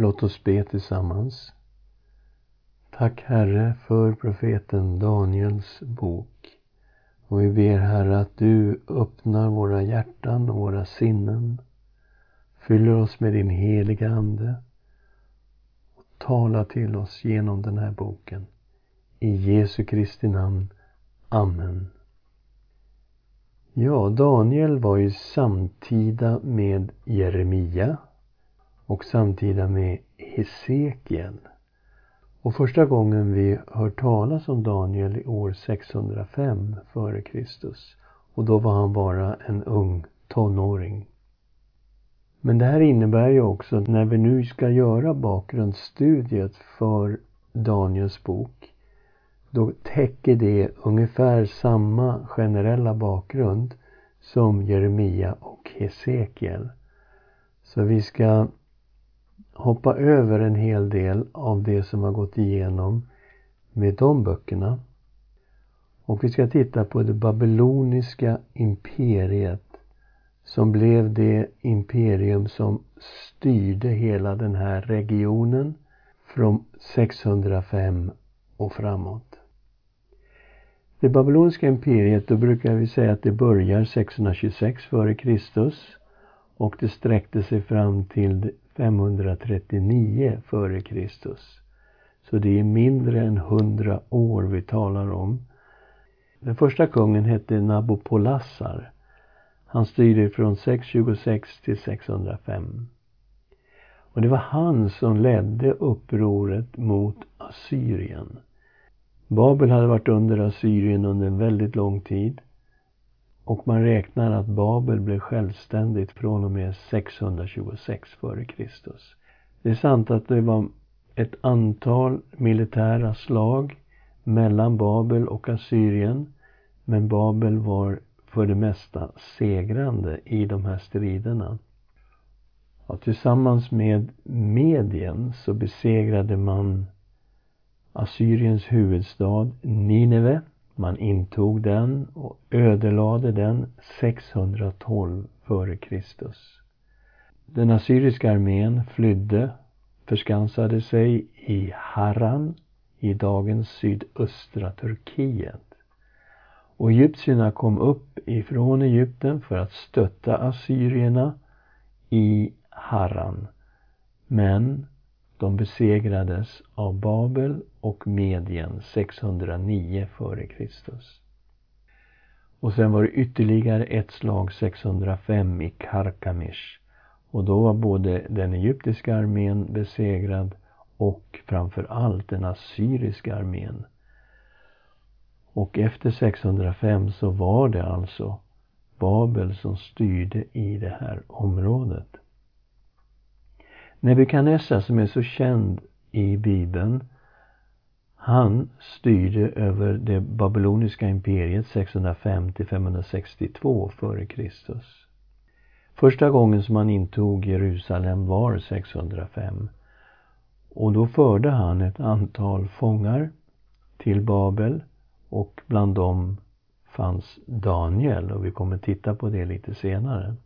Låt oss be tillsammans. Tack Herre för profeten Daniels bok. Och vi ber Herre att du öppnar våra hjärtan och våra sinnen. Fyller oss med din heliga Ande. Och tala till oss genom den här boken. I Jesu Kristi namn. Amen. Ja, Daniel var ju samtida med Jeremia och samtida med Hesekiel. Och första gången vi hör talas om Daniel i år 605 f.Kr. Och då var han bara en ung tonåring. Men det här innebär ju också att när vi nu ska göra bakgrundsstudiet för Daniels bok då täcker det ungefär samma generella bakgrund som Jeremia och Hesekiel. Så vi ska hoppa över en hel del av det som har gått igenom med de böckerna. Och vi ska titta på det babyloniska imperiet som blev det imperium som styrde hela den här regionen från 605 och framåt. Det babyloniska imperiet, då brukar vi säga att det börjar 626 f.Kr. och det sträckte sig fram till 539 f.Kr. Så det är mindre än 100 år vi talar om. Den första kungen hette Nabopolassar. Han styrde från 626 till 605. Och det var han som ledde upproret mot Assyrien. Babel hade varit under Assyrien under en väldigt lång tid. Och man räknar att Babel blev självständigt från och med 626 f.Kr. Det är sant att det var ett antal militära slag mellan Babel och Assyrien. Men Babel var för det mesta segrande i de här striderna. Ja, tillsammans med Medien så besegrade man Assyriens huvudstad Nineve. Man intog den och ödelade den 612 f.Kr. Den assyriska armén flydde, förskansade sig i Harran i dagens sydöstra Turkiet. Och egyptierna kom upp ifrån Egypten för att stötta assyrierna i Harran. Men de besegrades av Babel och Medien 609 f.Kr. Och sen var det ytterligare ett slag 605 i Karkamish. Och då var både den egyptiska armén besegrad och framför allt den assyriska armén. Och efter 605 så var det alltså Babel som styrde i det här området. Nebukadnessar som är så känd i Bibeln, han styrde över det babyloniska imperiet 650-562 f.Kr. Första gången som han intog Jerusalem var 605. Och då förde han ett antal fångar till Babel och bland dem fanns Daniel och vi kommer titta på det lite senare.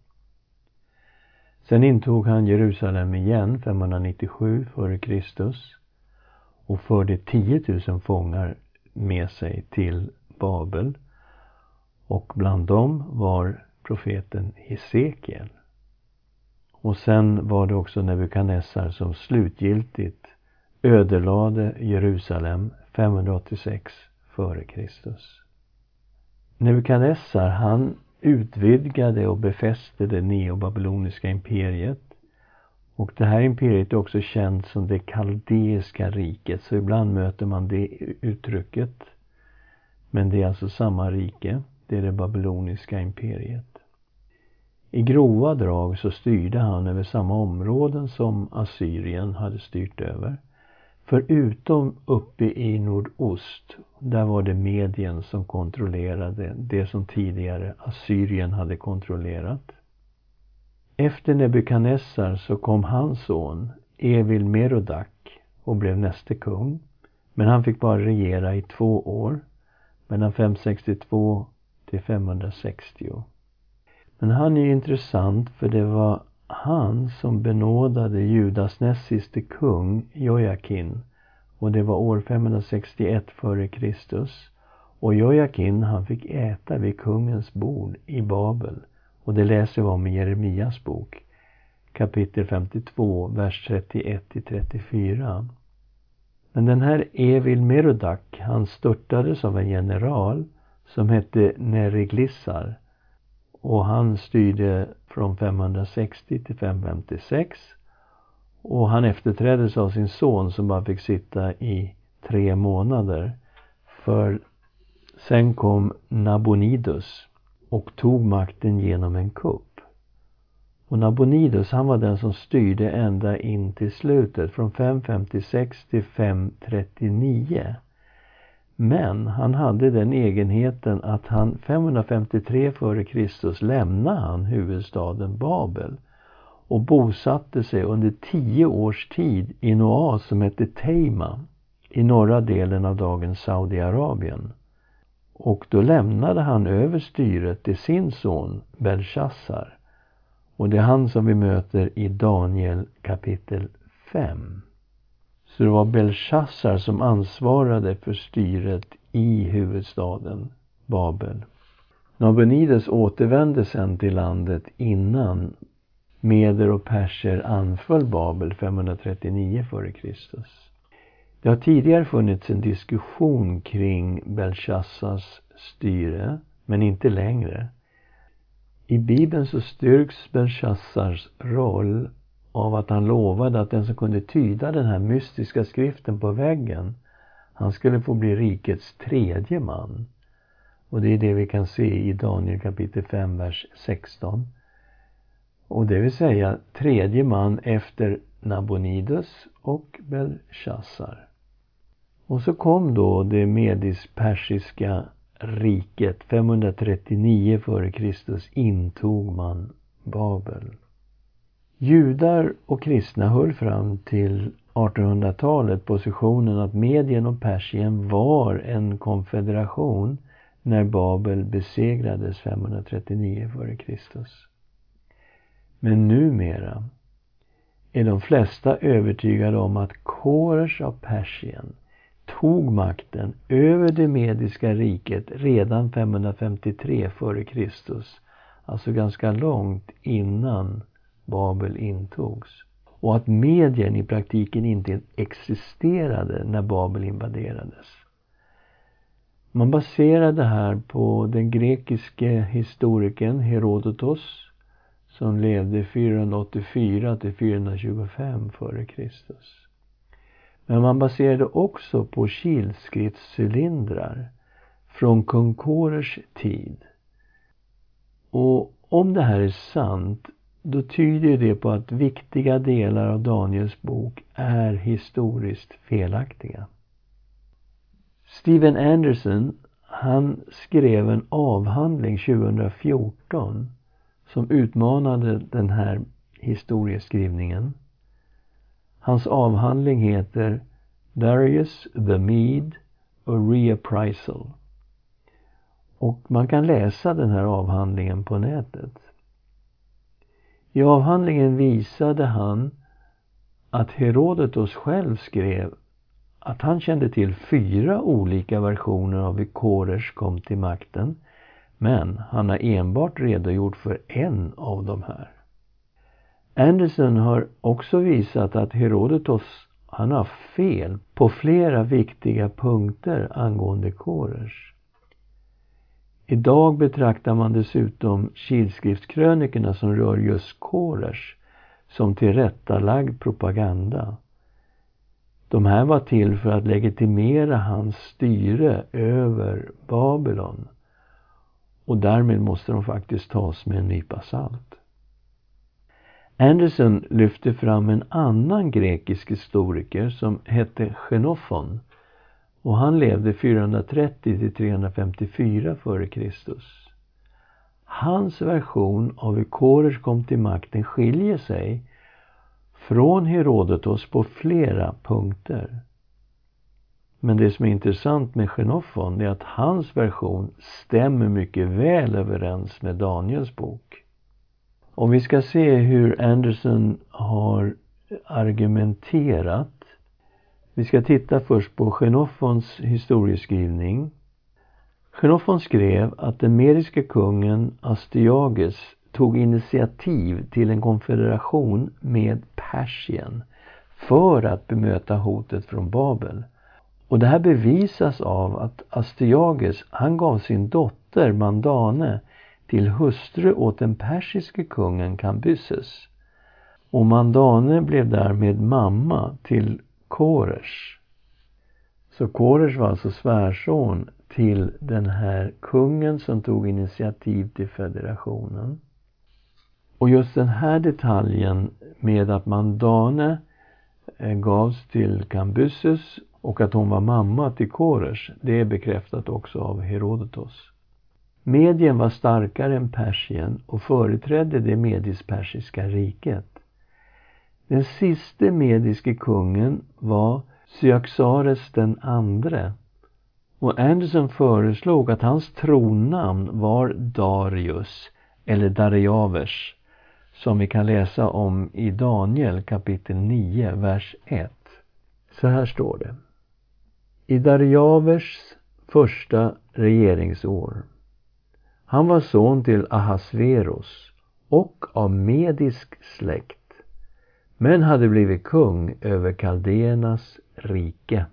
Sen intog han Jerusalem igen 597 f.Kr. och förde 10 000 fångar med sig till Babel. Och bland dem var profeten Hesekiel. Och sen var det också Nebukadnessar som slutgiltigt ödelade Jerusalem 586 f.Kr. Nebukadnessar han utvidgade och befäste det neobabyloniska imperiet. Och det här imperiet är också känt som det kaldeiska riket, så ibland möter man det uttrycket. Men det är alltså samma rike, det är det babyloniska imperiet. I grova drag så styrde han över samma områden som Assyrien hade styrt över. Förutom uppe i nordost, där var det Medien som kontrollerade det som tidigare Assyrien hade kontrollerat. Efter Nebukadnessar så kom hans son Evil Merodak och blev näste kung. Men han fick bara regera i två år, mellan 562 till 560. Men han är intressant för det var han som benådade Judas näst siste kung Jojakin och det var år 561 f.Kr. Och Jojakin han fick äta vid kungens bord i Babel och det läser vi om i Jeremias bok kapitel 52, vers 31 till 34. Men den här Evil Merodak, han störtades av en general som hette Neriglissar och han styrde från 560 till 556 och han efterträddes av sin son som bara fick sitta i tre månader. För sen kom Nabonidus och tog makten genom en kupp. Och Nabonidus han var den som styrde ända in till slutet, från 556 till 539. Men han hade den egenheten att han 553 f.Kr. lämnade han huvudstaden Babel och bosatte sig under tio års tid i en oas som hette Teima i norra delen av dagens Saudiarabien. Och då lämnade han över styret till sin son Belshazzar. Och det är han som vi möter i Daniel kapitel 5. Så det var Belshazzar som ansvarade för styret i huvudstaden Babel. Nabonides återvände sen till landet innan Meder och perser anföll Babel 539 f.Kr. Det har tidigare funnits en diskussion kring Belshazzars styre, men inte längre. I Bibeln så styrks Belshazzars roll av att han lovade att den som kunde tyda den här mystiska skriften på väggen, han skulle få bli rikets tredje man. Och det är det vi kan se i Daniel kapitel 5, vers 16. Och det vill säga tredje man efter Nabonidus och Belshazzar. Och så kom då det medis-persiska riket. 539 f.Kr. intog man Babel. Judar och kristna höll fram till 1800-talet positionen att Medien och Persien var en konfederation när Babel besegrades 539 f.Kr. Men numera är de flesta övertygade om att Kores av Persien tog makten över det mediska riket redan 553 f.Kr. Alltså ganska långt innan Babel intogs. Och att Medien i praktiken inte existerade när Babel invaderades. Man baserar det här på den grekiske historikern Herodotos som levde 484 till 425 f.Kr. Men man baserade också på kilskriftscylindrar från kung Korers tid. Och om det här är sant, då tyder det på att viktiga delar av Daniels bok är historiskt felaktiga. Steven Anderson, han skrev en avhandling 2014 som utmanade den här historieskrivningen. Hans avhandling heter Darius the Mede a Reappraisal. Och man kan läsa den här avhandlingen på nätet. I avhandlingen visade han att Herodotos själv skrev att han kände till fyra olika versioner av hur Koresh kom till makten men han har enbart redogjort för en av de här. Anderson har också visat att Herodotos han har fel på flera viktiga punkter angående Koresh. Idag betraktar man dessutom kilskriftskrönikorna som rör just Koresh som tillrättalagd propaganda. De här var till för att legitimera hans styre över Babylon och därmed måste de faktiskt tas med en nypa salt. Anderson lyfte fram en annan grekisk historiker som hette Xenofon och han levde 430 till 354 f.Kr. Hans version av hur Koresh kom till makten skiljer sig från Herodotos på flera punkter. Men det som är intressant med Xenofon är att hans version stämmer mycket väl överens med Daniels bok. Om vi ska se hur Anderson har argumenterat. Vi ska titta först på Xenofons historieskrivning. Xenofon skrev att den mediske kungen Astyages tog initiativ till en konfederation med Persien för att bemöta hotet från Babel. Och det här bevisas av att Astyages, han gav sin dotter Mandane till hustru åt den persiske kungen Kambyses. Och Mandane blev därmed mamma till Koresh. Så Koresh var alltså svärson till den här kungen som tog initiativ till federationen. Och just den här detaljen med att Mandane eh, gavs till Kambyses och att hon var mamma till Koresh, det är bekräftat också av Herodotos. Medien var starkare än Persien och företrädde det medisk-persiska riket. Den siste mediske kungen var Syaxares den andre och Anderson föreslog att hans tronnamn var Darius eller Dariavers som vi kan läsa om i Daniel kapitel 9, vers 1. Så här står det. I Dariavers första regeringsår. Han var son till Ahasveros och av medisk släkt men hade blivit kung över kaldéernas rike.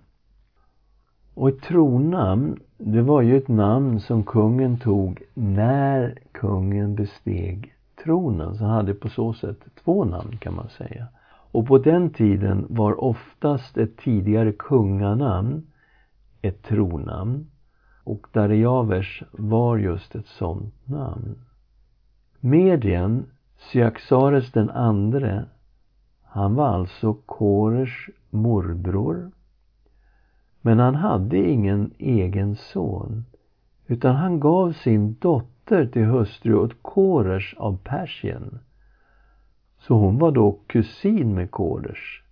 Och ett tronnamn, det var ju ett namn som kungen tog när kungen besteg tronen. Så han hade på så sätt två namn kan man säga. Och på den tiden var oftast ett tidigare kunganamn ett tronnamn. Och Darejavers var just ett sådant namn. Medien, Syaxares den andre, han var alltså Korers morbror. Men han hade ingen egen son, utan han gav sin dotter till hustru åt Koresh av Persien. Så hon var då kusin med Koresh.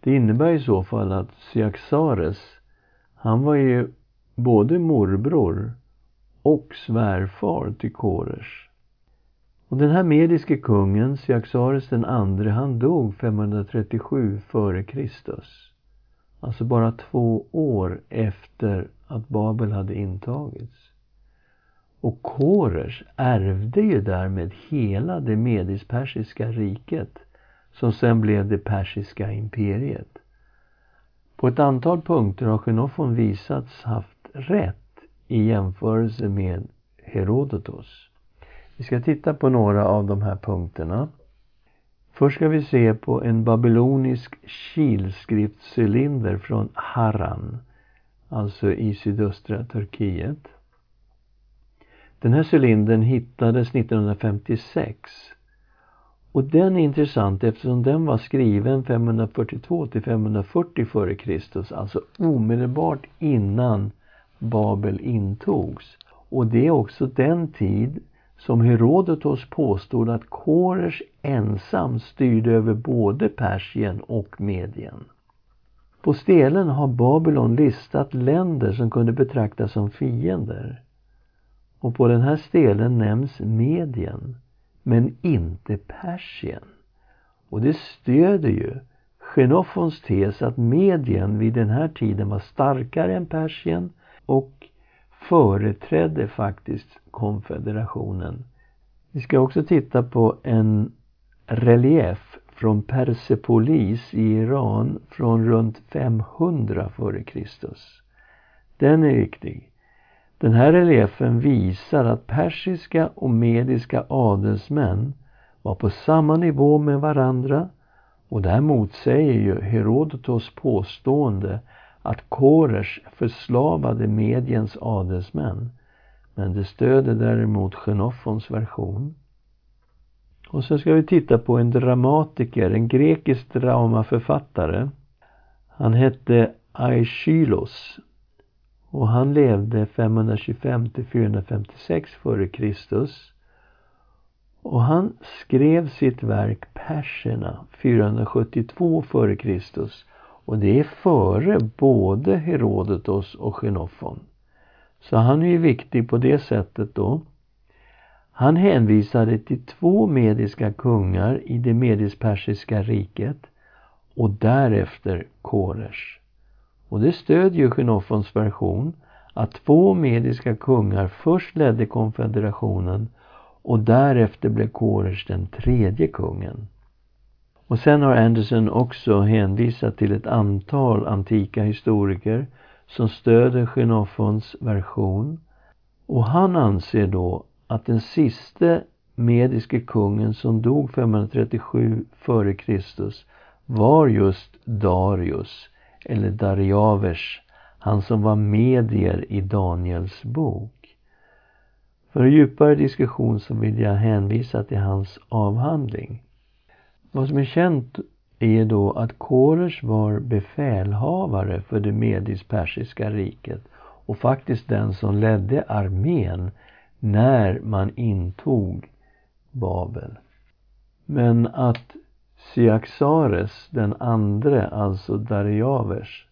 Det innebär i så fall att Syaxares, han var ju både morbror och svärfar till Koresh. Och den här mediske kungen, Syaxares den andre, han dog 537 före Kristus. Alltså bara två år efter att Babel hade intagits. Och Koresh ärvde ju därmed hela det medisk-persiska riket som sen blev det persiska imperiet. På ett antal punkter har Xenofon visats haft rätt i jämförelse med Herodotos. Vi ska titta på några av de här punkterna. Först ska vi se på en babylonisk kilskriftscylinder från Harran, alltså i sydöstra Turkiet. Den här cylindern hittades 1956 och den är intressant eftersom den var skriven 542 till 540 f.Kr. Alltså omedelbart innan Babel intogs. Och det är också den tid som Herodotos påstod att Koresh ensam styrde över både Persien och Medien. På stelen har Babylon listat länder som kunde betraktas som fiender. Och på den här stelen nämns Medien, men inte Persien. Och det stöder ju Xenofons tes att Medien vid den här tiden var starkare än Persien och företrädde faktiskt konfederationen. Vi ska också titta på en relief från Persepolis i Iran från runt 500 f.Kr. Den är viktig. Den här reliefen visar att persiska och mediska adelsmän var på samma nivå med varandra och det här motsäger ju Herodotos påstående att Korers förslavade Mediens adelsmän. Men det stöder däremot Xenofons version. Och så ska vi titta på en dramatiker, en grekisk dramaförfattare. Han hette Aeschylos och han levde 525 till 456 f.Kr. Och han skrev sitt verk Perserna 472 f.Kr. Och det är före både Herodotos och Xenofon. Så han är ju viktig på det sättet då. Han hänvisade till två mediska kungar i det medisk-persiska riket och därefter Koresh. Och det stödjer Xenofons version att två mediska kungar först ledde konfederationen och därefter blev Koresh den tredje kungen. Och sen har Anderson också hänvisat till ett antal antika historiker som stöder Xenofons version. Och han anser då att den siste mediske kungen som dog 537 f.Kr. var just Darius, eller Dariavers, han som var medier i Daniels bok. För en djupare diskussion så vill jag hänvisa till hans avhandling. Vad som är känt är då att Koresh var befälhavare för det medisk-persiska riket och faktiskt den som ledde armén när man intog Babel. Men att Syaxares, den andre, alltså Dariavers,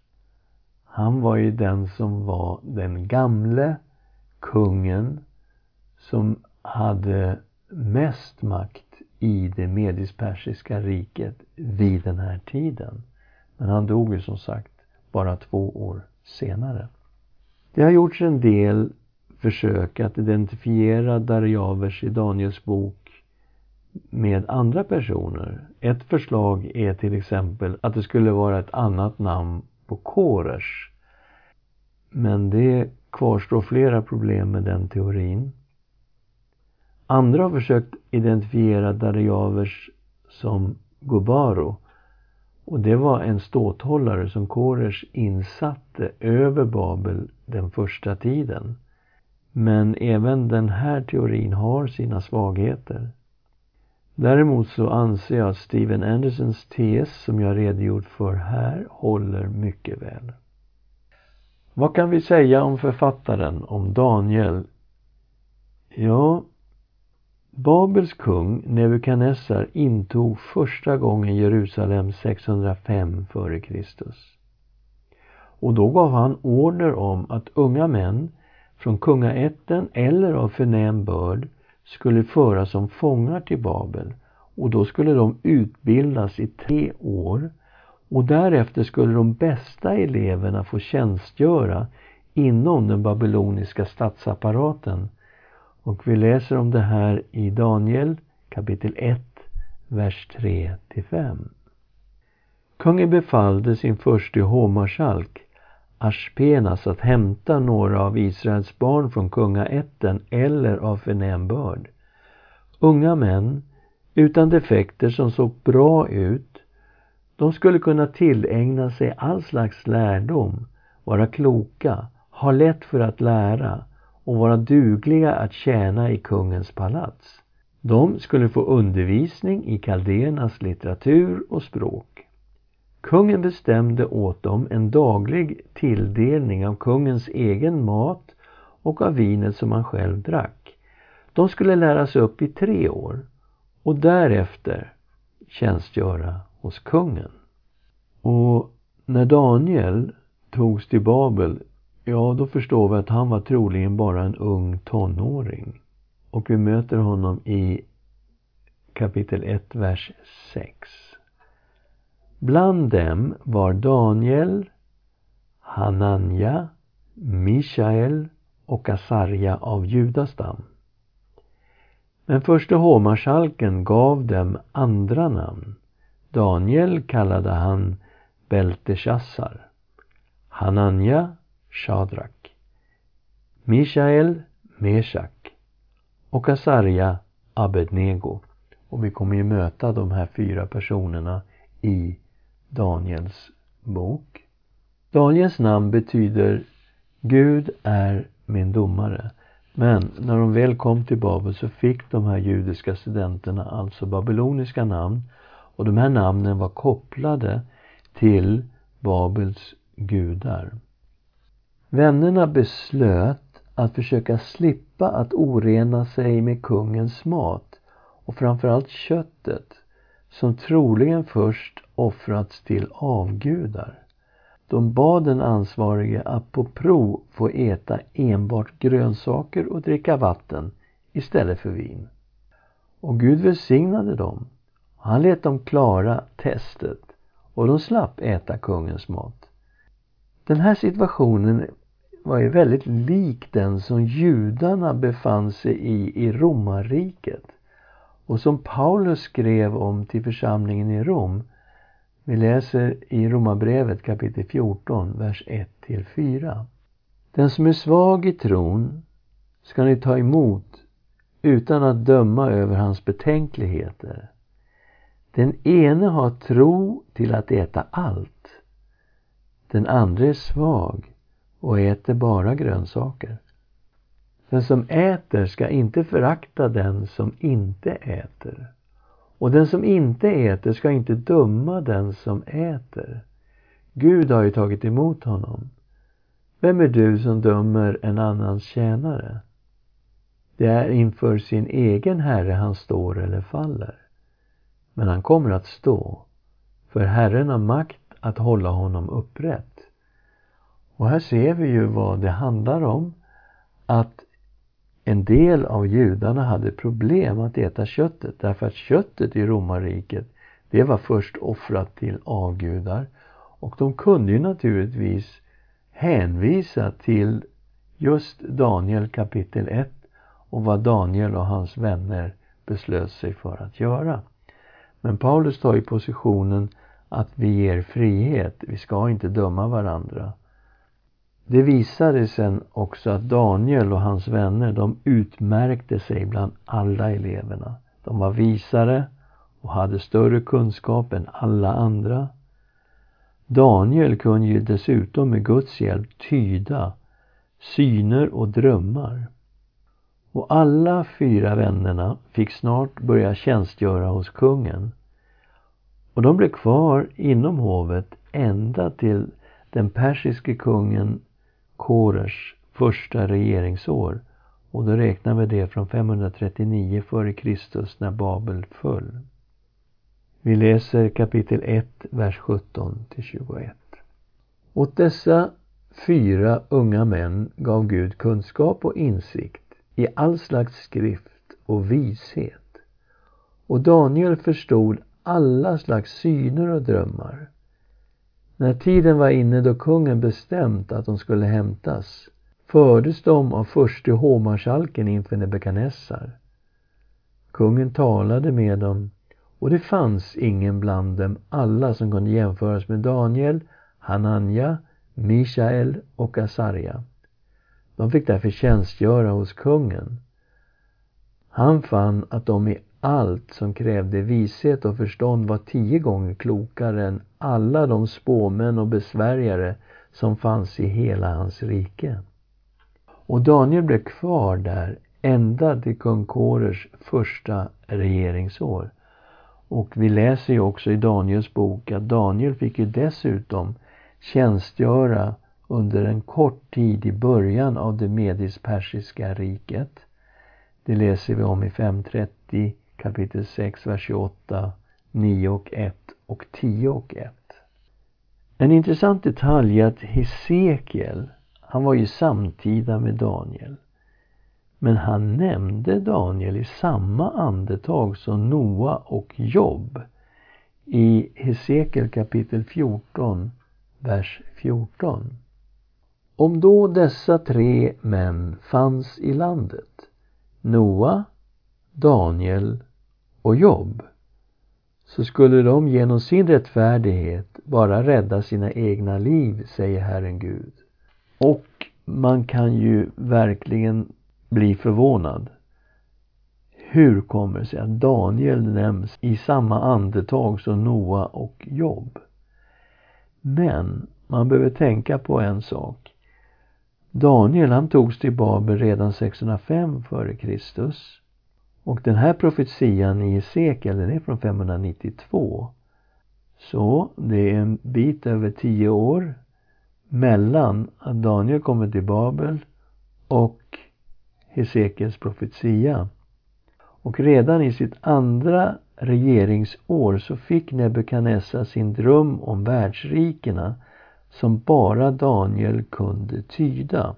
han var ju den som var den gamle kungen som hade mest makt i det medisk-persiska riket vid den här tiden. Men han dog ju som sagt bara två år senare. Det har gjorts en del försök att identifiera Darjavers i Daniels bok med andra personer. Ett förslag är till exempel att det skulle vara ett annat namn på Koresh. Men det kvarstår flera problem med den teorin. Andra har försökt identifiera Darjavers som Gubaro. Och det var en ståthållare som Koresh insatte över Babel den första tiden. Men även den här teorin har sina svagheter. Däremot så anser jag att Steven Andersons tes som jag redogjort för här håller mycket väl. Vad kan vi säga om författaren, om Daniel? Ja, Babels kung Nebukadnessar intog första gången Jerusalem 605 f.Kr. Och då gav han order om att unga män från kungaätten eller av förnäm börd skulle föras som fångar till Babel och då skulle de utbildas i tre år och därefter skulle de bästa eleverna få tjänstgöra inom den babyloniska statsapparaten och vi läser om det här i Daniel kapitel 1, vers 3 5. Kungen befallde sin förste hovmarskalk Aspenas att hämta några av Israels barn från kungaätten eller av förnäm börd. Unga män utan defekter som såg bra ut. De skulle kunna tillägna sig all slags lärdom, vara kloka, ha lätt för att lära och vara dugliga att tjäna i kungens palats. De skulle få undervisning i kaldéernas litteratur och språk. Kungen bestämde åt dem en daglig tilldelning av kungens egen mat och av vinet som han själv drack. De skulle läras upp i tre år och därefter tjänstgöra hos kungen. Och när Daniel togs till Babel Ja, då förstår vi att han var troligen bara en ung tonåring. Och vi möter honom i kapitel 1, vers 6. Bland dem var Daniel, Hananja, Mishael och Asarja av judastam. Men förste hovmarskalken gav dem andra namn. Daniel kallade han Belteshazzar. Hananja Shadrak, Mishael Meshak och Asarja Abednego. Och vi kommer ju möta de här fyra personerna i Daniels bok. Daniels namn betyder Gud är min domare. Men när de väl kom till Babel så fick de här judiska studenterna alltså babyloniska namn och de här namnen var kopplade till Babels gudar. Vännerna beslöt att försöka slippa att orena sig med kungens mat och framförallt köttet som troligen först offrats till avgudar. De bad den ansvarige att på prov få äta enbart grönsaker och dricka vatten istället för vin. Och Gud välsignade dem. Han lät dem klara testet och de slapp äta kungens mat. Den här situationen var ju väldigt lik den som judarna befann sig i i romarriket och som Paulus skrev om till församlingen i Rom. Vi läser i Romarbrevet kapitel 14, vers 1 till 4. Den som är svag i tron ska ni ta emot utan att döma över hans betänkligheter. Den ene har tro till att äta allt. Den andra är svag och äter bara grönsaker. Den som äter ska inte förakta den som inte äter. Och den som inte äter ska inte döma den som äter. Gud har ju tagit emot honom. Vem är du som dömer en annans tjänare? Det är inför sin egen Herre han står eller faller. Men han kommer att stå, för Herren har makt att hålla honom upprätt. Och här ser vi ju vad det handlar om. Att en del av judarna hade problem att äta köttet därför att köttet i romarriket det var först offrat till avgudar och de kunde ju naturligtvis hänvisa till just Daniel kapitel 1 och vad Daniel och hans vänner beslöt sig för att göra. Men Paulus tar ju positionen att vi ger frihet, vi ska inte döma varandra. Det visade sen också att Daniel och hans vänner, de utmärkte sig bland alla eleverna. De var visare och hade större kunskap än alla andra. Daniel kunde ju dessutom med Guds hjälp tyda syner och drömmar. Och alla fyra vännerna fick snart börja tjänstgöra hos kungen. Och de blev kvar inom hovet ända till den persiske kungen Korers första regeringsår och då räknar vi det från 539 f.Kr. när Babel föll. Vi läser kapitel 1, vers 17 till 21. Åt dessa fyra unga män gav Gud kunskap och insikt i all slags skrift och vishet. Och Daniel förstod alla slags syner och drömmar. När tiden var inne då kungen bestämt att de skulle hämtas fördes de av förste hovmarskalken inför Nebukadnessar. Kungen talade med dem och det fanns ingen bland dem alla som kunde jämföras med Daniel, Hananja, Mishael och Asarja. De fick därför tjänstgöra hos kungen. Han fann att de i allt som krävde vishet och förstånd var tio gånger klokare än alla de spåmän och besvärjare som fanns i hela hans rike. Och Daniel blev kvar där ända till kung Korers första regeringsår. Och vi läser ju också i Daniels bok att Daniel fick ju dessutom tjänstgöra under en kort tid i början av det medis-persiska riket. Det läser vi om i 530 kapitel 6, vers 28, 9 och 1 och 10 och 1. En intressant detalj är att Hesekiel, han var ju samtida med Daniel. Men han nämnde Daniel i samma andetag som Noa och Job i Hesekiel kapitel 14, vers 14. Om då dessa tre män fanns i landet, Noa, Daniel och Job, så skulle de genom sin rättfärdighet bara rädda sina egna liv, säger Herren Gud. Och man kan ju verkligen bli förvånad. Hur kommer det sig att Daniel nämns i samma andetag som Noa och Job? Men man behöver tänka på en sak. Daniel han togs till Babel redan 605 f.Kr. Och den här profetian i Hesekiel den är från 592. Så det är en bit över tio år mellan att Daniel kommer till Babel och Hesekiels profetia. Och redan i sitt andra regeringsår så fick Nebukadnessar sin dröm om världsrikena som bara Daniel kunde tyda.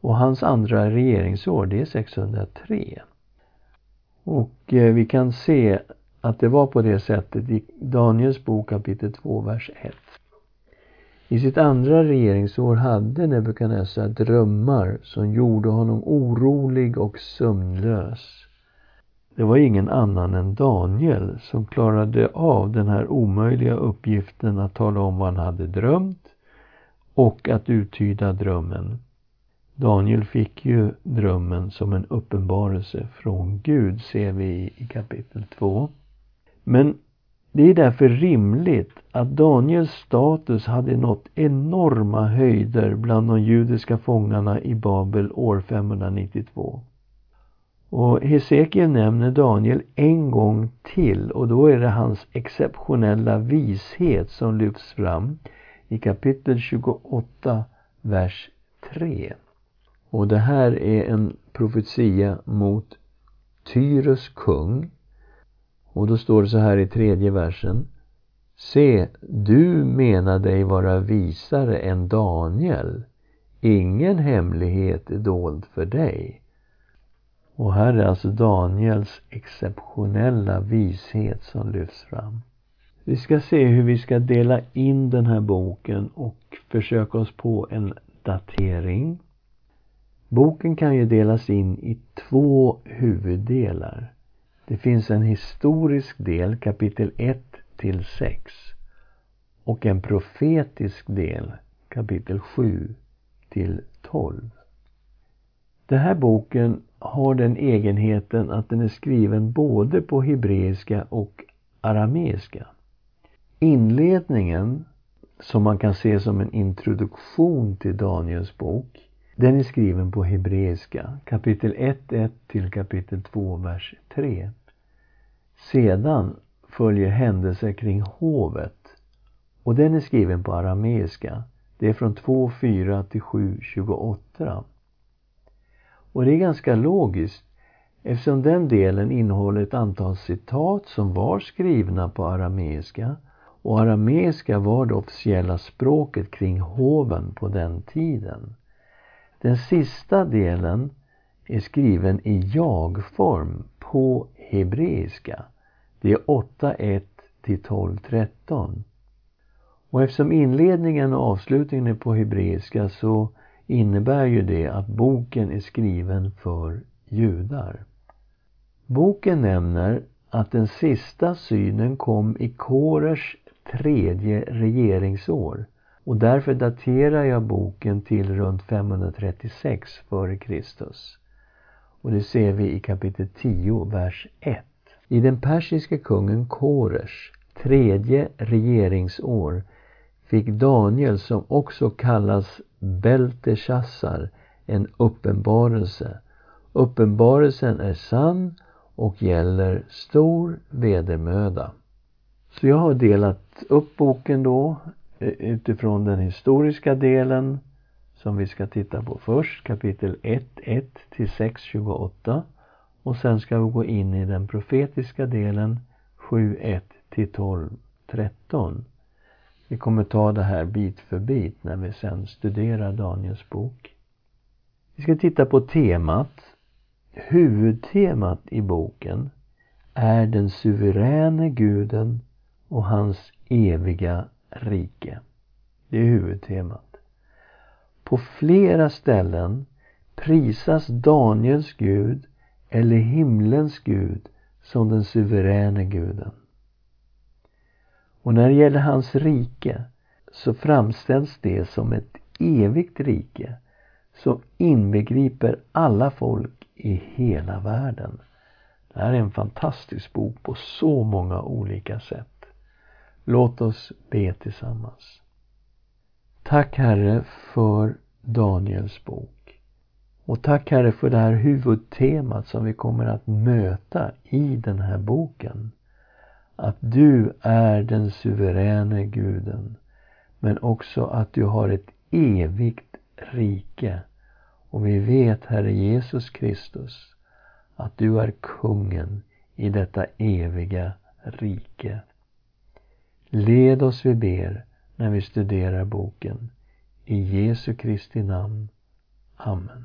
Och hans andra regeringsår, det är 603. Och eh, vi kan se att det var på det sättet i Daniels bok kapitel 2, vers 1. I sitt andra regeringsår hade Nebukadnessar drömmar som gjorde honom orolig och sömnlös. Det var ingen annan än Daniel som klarade av den här omöjliga uppgiften att tala om vad han hade drömt och att uttyda drömmen. Daniel fick ju drömmen som en uppenbarelse från Gud, ser vi i kapitel 2. Men det är därför rimligt att Daniels status hade nått enorma höjder bland de judiska fångarna i Babel år 592. Och Hesekiel nämner Daniel en gång till och då är det hans exceptionella vishet som lyfts fram i kapitel 28, vers 3. Och det här är en profetia mot Tyrus kung. Och då står det så här i tredje versen. Se, du menar dig vara visare än Daniel. Ingen hemlighet är dold för dig. Och här är alltså Daniels exceptionella vishet som lyfts fram. Vi ska se hur vi ska dela in den här boken och försöka oss på en datering. Boken kan ju delas in i två huvuddelar. Det finns en historisk del, kapitel 1 till 6 och en profetisk del, kapitel 7 till 12. Den här boken har den egenheten att den är skriven både på hebreiska och arameiska. Inledningen, som man kan se som en introduktion till Daniels bok, den är skriven på hebreiska, kapitel 1.1 till kapitel 2, vers 3. Sedan följer händelser kring hovet och den är skriven på arameiska. Det är från 2.4 till 7.28. Och det är ganska logiskt eftersom den delen innehåller ett antal citat som var skrivna på arameiska och arameiska var det officiella språket kring hoven på den tiden. Den sista delen är skriven i jag-form på hebreiska. Det är 8.1 till 12.13. Och eftersom inledningen och avslutningen är på hebreiska så innebär ju det att boken är skriven för judar. Boken nämner att den sista synen kom i Korers tredje regeringsår och därför daterar jag boken till runt 536 f.Kr. Och det ser vi i kapitel 10, vers 1. I den persiske kungen Koresh tredje regeringsår fick Daniel, som också kallas Belteshazzar, en uppenbarelse. Uppenbarelsen är sann och gäller stor vedermöda. Så jag har delat upp boken då Eh, utifrån den historiska delen som vi ska titta på först, kapitel 1, 1 till 6, 28. Och sen ska vi gå in i den profetiska delen 7, 1 till 12, 13. Vi kommer ta det här bit för bit när vi sen studerar Daniels bok. Vi ska titta på temat. Huvudtemat i boken är den suveräne guden och hans eviga rike. Det är huvudtemat. På flera ställen prisas Daniels Gud eller himlens Gud som den suveräne guden. Och när det gäller hans rike så framställs det som ett evigt rike som inbegriper alla folk i hela världen. Det här är en fantastisk bok på så många olika sätt. Låt oss be tillsammans. Tack Herre för Daniels bok. Och tack Herre för det här huvudtemat som vi kommer att möta i den här boken att du är den suveräne guden men också att du har ett evigt rike. Och vi vet, Herre Jesus Kristus, att du är kungen i detta eviga rike. Led oss, vi ber, när vi studerar boken. I Jesu Kristi namn. Amen.